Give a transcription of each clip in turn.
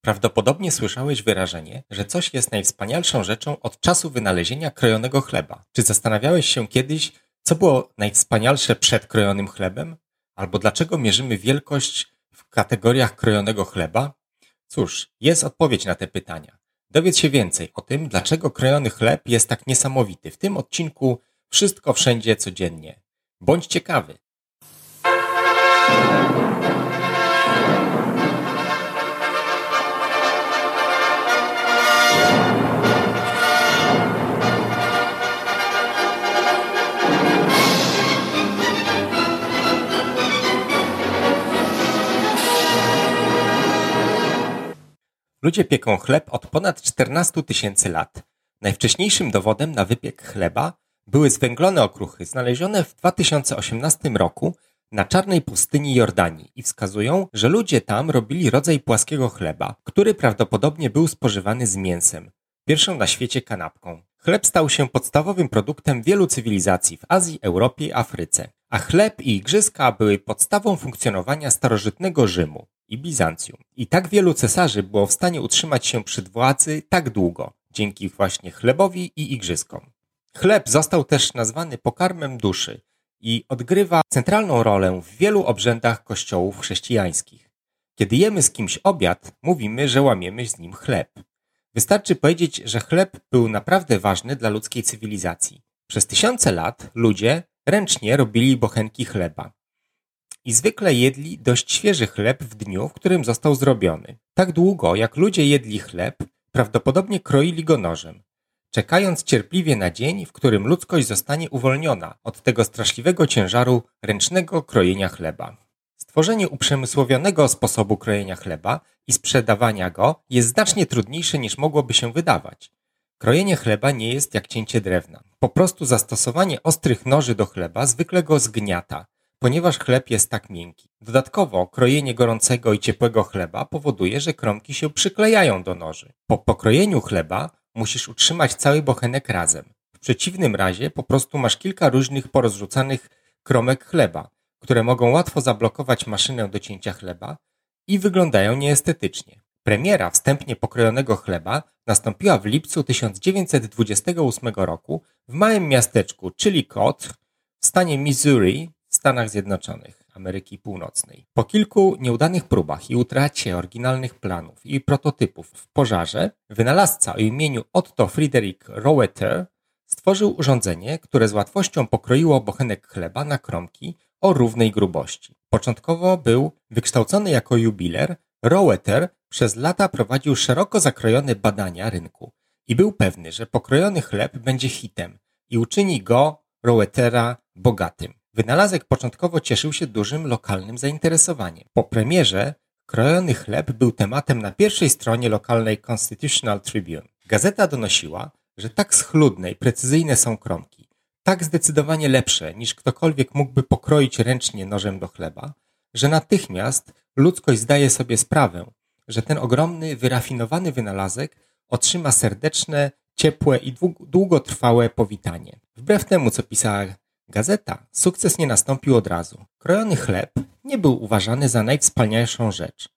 Prawdopodobnie słyszałeś wyrażenie, że coś jest najwspanialszą rzeczą od czasu wynalezienia krojonego chleba. Czy zastanawiałeś się kiedyś, co było najwspanialsze przed krojonym chlebem? Albo dlaczego mierzymy wielkość w kategoriach krojonego chleba? Cóż, jest odpowiedź na te pytania. Dowiedz się więcej o tym, dlaczego krojony chleb jest tak niesamowity w tym odcinku Wszystko wszędzie codziennie. Bądź ciekawy. Ludzie pieką chleb od ponad 14 tysięcy lat. Najwcześniejszym dowodem na wypiek chleba były zwęglone okruchy znalezione w 2018 roku na czarnej pustyni Jordanii i wskazują, że ludzie tam robili rodzaj płaskiego chleba, który prawdopodobnie był spożywany z mięsem, pierwszą na świecie kanapką. Chleb stał się podstawowym produktem wielu cywilizacji w Azji, Europie i Afryce, a chleb i igrzyska były podstawą funkcjonowania starożytnego Rzymu i Bizancjum. I tak wielu cesarzy było w stanie utrzymać się przy władzy tak długo, dzięki właśnie chlebowi i igrzyskom. Chleb został też nazwany pokarmem duszy i odgrywa centralną rolę w wielu obrzędach kościołów chrześcijańskich. Kiedy jemy z kimś obiad, mówimy, że łamiemy z nim chleb. Wystarczy powiedzieć, że chleb był naprawdę ważny dla ludzkiej cywilizacji. Przez tysiące lat ludzie ręcznie robili bochenki chleba. I zwykle jedli dość świeży chleb w dniu, w którym został zrobiony. Tak długo, jak ludzie jedli chleb, prawdopodobnie kroili go nożem czekając cierpliwie na dzień, w którym ludzkość zostanie uwolniona od tego straszliwego ciężaru ręcznego krojenia chleba. Stworzenie uprzemysłowionego sposobu krojenia chleba i sprzedawania go jest znacznie trudniejsze niż mogłoby się wydawać. Krojenie chleba nie jest jak cięcie drewna. Po prostu zastosowanie ostrych noży do chleba zwykle go zgniata, ponieważ chleb jest tak miękki. Dodatkowo krojenie gorącego i ciepłego chleba powoduje, że kromki się przyklejają do noży. Po pokrojeniu chleba musisz utrzymać cały bochenek razem. W przeciwnym razie po prostu masz kilka różnych porozrzucanych kromek chleba, które mogą łatwo zablokować maszynę do cięcia chleba i wyglądają nieestetycznie. Premiera wstępnie pokrojonego chleba nastąpiła w lipcu 1928 roku w małym miasteczku Chillicothe w stanie Missouri Stanach Zjednoczonych. Ameryki Północnej. Po kilku nieudanych próbach i utracie oryginalnych planów i prototypów w pożarze, wynalazca o imieniu Otto Friedrich Roweter stworzył urządzenie, które z łatwością pokroiło bochenek chleba na kromki o równej grubości. Początkowo był wykształcony jako jubiler, Roweter przez lata prowadził szeroko zakrojone badania rynku i był pewny, że pokrojony chleb będzie hitem i uczyni go, Rowetera, bogatym. Wynalazek początkowo cieszył się dużym lokalnym zainteresowaniem. Po premierze krojony chleb był tematem na pierwszej stronie lokalnej Constitutional Tribune. Gazeta donosiła, że tak schludne i precyzyjne są kromki, tak zdecydowanie lepsze niż ktokolwiek mógłby pokroić ręcznie nożem do chleba, że natychmiast ludzkość zdaje sobie sprawę, że ten ogromny, wyrafinowany wynalazek otrzyma serdeczne, ciepłe i długotrwałe powitanie. Wbrew temu, co pisała Gazeta sukces nie nastąpił od razu. Krojony chleb nie był uważany za najwspanialszą rzecz.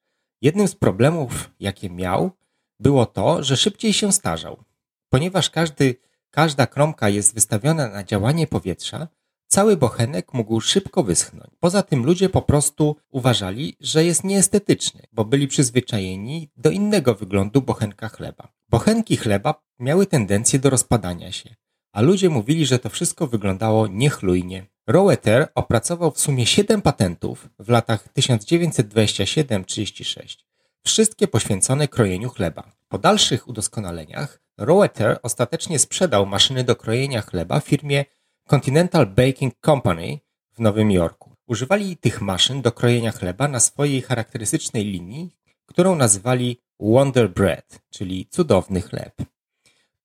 Jednym z problemów, jakie miał, było to, że szybciej się starzał. Ponieważ każdy, każda kromka jest wystawiona na działanie powietrza, cały bochenek mógł szybko wyschnąć. Poza tym ludzie po prostu uważali, że jest nieestetyczny, bo byli przyzwyczajeni do innego wyglądu bochenka chleba. Bochenki chleba miały tendencję do rozpadania się a ludzie mówili, że to wszystko wyglądało niechlujnie. Roweter opracował w sumie 7 patentów w latach 1927-36, wszystkie poświęcone krojeniu chleba. Po dalszych udoskonaleniach Roweter ostatecznie sprzedał maszyny do krojenia chleba firmie Continental Baking Company w Nowym Jorku. Używali tych maszyn do krojenia chleba na swojej charakterystycznej linii, którą nazywali Wonder Bread, czyli cudowny chleb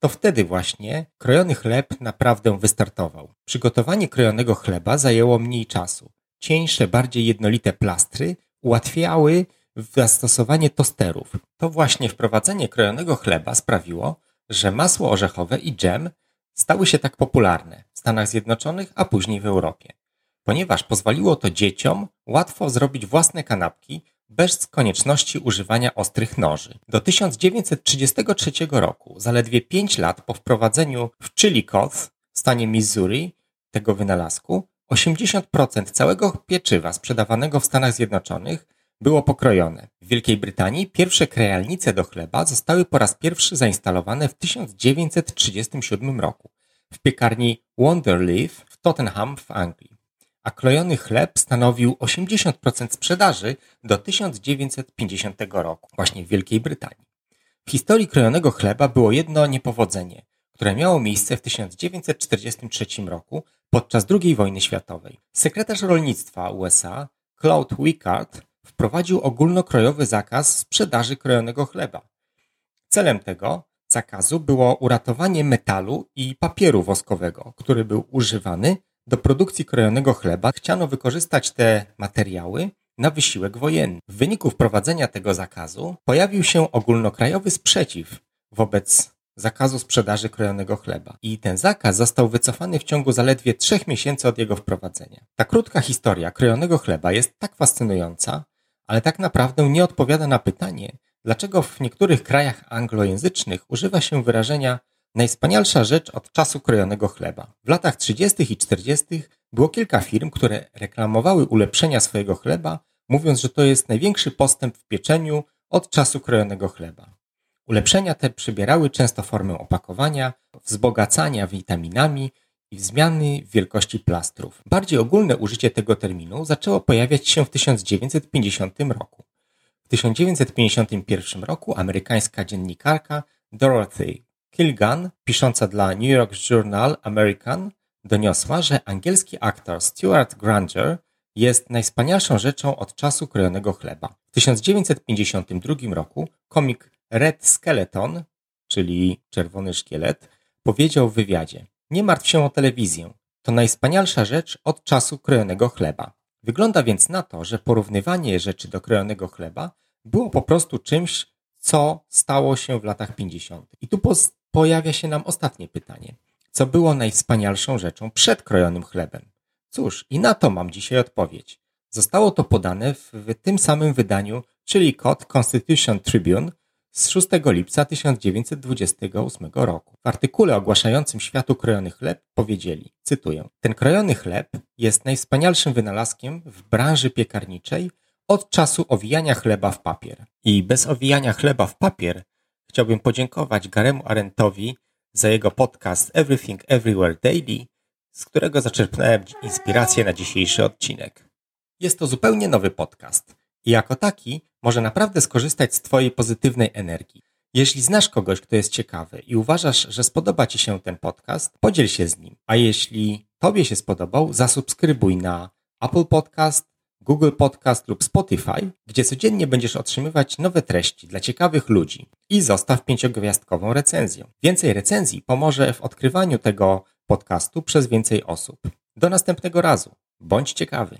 to wtedy właśnie krojony chleb naprawdę wystartował. Przygotowanie krojonego chleba zajęło mniej czasu. Cieńsze, bardziej jednolite plastry ułatwiały zastosowanie tosterów. To właśnie wprowadzenie krojonego chleba sprawiło, że masło orzechowe i dżem stały się tak popularne w Stanach Zjednoczonych, a później w Europie. Ponieważ pozwoliło to dzieciom łatwo zrobić własne kanapki bez konieczności używania ostrych noży. Do 1933 roku, zaledwie 5 lat po wprowadzeniu w Chillicothe stanie Missouri tego wynalazku, 80% całego pieczywa sprzedawanego w Stanach Zjednoczonych było pokrojone. W Wielkiej Brytanii pierwsze krajalnice do chleba zostały po raz pierwszy zainstalowane w 1937 roku w piekarni Wonderleaf w Tottenham w Anglii, a krojony chleb stanowił 80% sprzedaży do 1950 roku, właśnie w Wielkiej Brytanii. W historii krojonego chleba było jedno niepowodzenie, które miało miejsce w 1943 roku podczas II wojny światowej. Sekretarz rolnictwa USA Claude Wickard wprowadził ogólnokrojowy zakaz sprzedaży krojonego chleba. Celem tego zakazu było uratowanie metalu i papieru woskowego, który był używany do produkcji krojonego chleba. Chciano wykorzystać te materiały na wysiłek wojenny. W wyniku wprowadzenia tego zakazu pojawił się ogólnokrajowy sprzeciw wobec zakazu sprzedaży krojonego chleba. I ten zakaz został wycofany w ciągu zaledwie trzech miesięcy od jego wprowadzenia. Ta krótka historia krojonego chleba jest tak fascynująca, ale tak naprawdę nie odpowiada na pytanie, dlaczego w niektórych krajach anglojęzycznych używa się wyrażenia najwspanialsza rzecz od czasu krojonego chleba. W latach 30. i 40. było kilka firm, które reklamowały ulepszenia swojego chleba, mówiąc, że to jest największy postęp w pieczeniu od czasu krojonego chleba. Ulepszenia te przybierały często formę opakowania, wzbogacania witaminami i zmiany wielkości plastrów. Bardziej ogólne użycie tego terminu zaczęło pojawiać się w 1950 roku. W 1951 roku amerykańska dziennikarka Dorothy Kilgan, pisząca dla New York Journal American, doniosła, że angielski aktor Stuart Granger jest najwspanialszą rzeczą od czasu krojonego chleba. W 1952 roku komik Red Skeleton, czyli czerwony szkielet, powiedział w wywiadzie: Nie martw się o telewizję. To najwspanialsza rzecz od czasu krojonego chleba. Wygląda więc na to, że porównywanie rzeczy do krojonego chleba było po prostu czymś, co stało się w latach 50. I tu pojawia się nam ostatnie pytanie. Co było najwspanialszą rzeczą przed krojonym chlebem? Cóż, i na to mam dzisiaj odpowiedź. Zostało to podane w, w tym samym wydaniu, czyli kod Constitution Tribune z 6 lipca 1928 roku. W artykule ogłaszającym światu krojony chleb powiedzieli, cytuję, ten krojony chleb jest najwspanialszym wynalazkiem w branży piekarniczej od czasu owijania chleba w papier. I bez owijania chleba w papier chciałbym podziękować Garemu Arentowi za jego podcast Everything Everywhere Daily, z którego zaczerpnąłem inspirację na dzisiejszy odcinek. Jest to zupełnie nowy podcast i jako taki może naprawdę skorzystać z Twojej pozytywnej energii. Jeśli znasz kogoś, kto jest ciekawy i uważasz, że spodoba Ci się ten podcast, podziel się z nim. A jeśli Tobie się spodobał, zasubskrybuj na Apple Podcast, Google Podcast lub Spotify, gdzie codziennie będziesz otrzymywać nowe treści dla ciekawych ludzi i zostaw pięciogwiazdkową recenzję. Więcej recenzji pomoże w odkrywaniu tego podcastu przez więcej osób. Do następnego razu. Bądź ciekawy.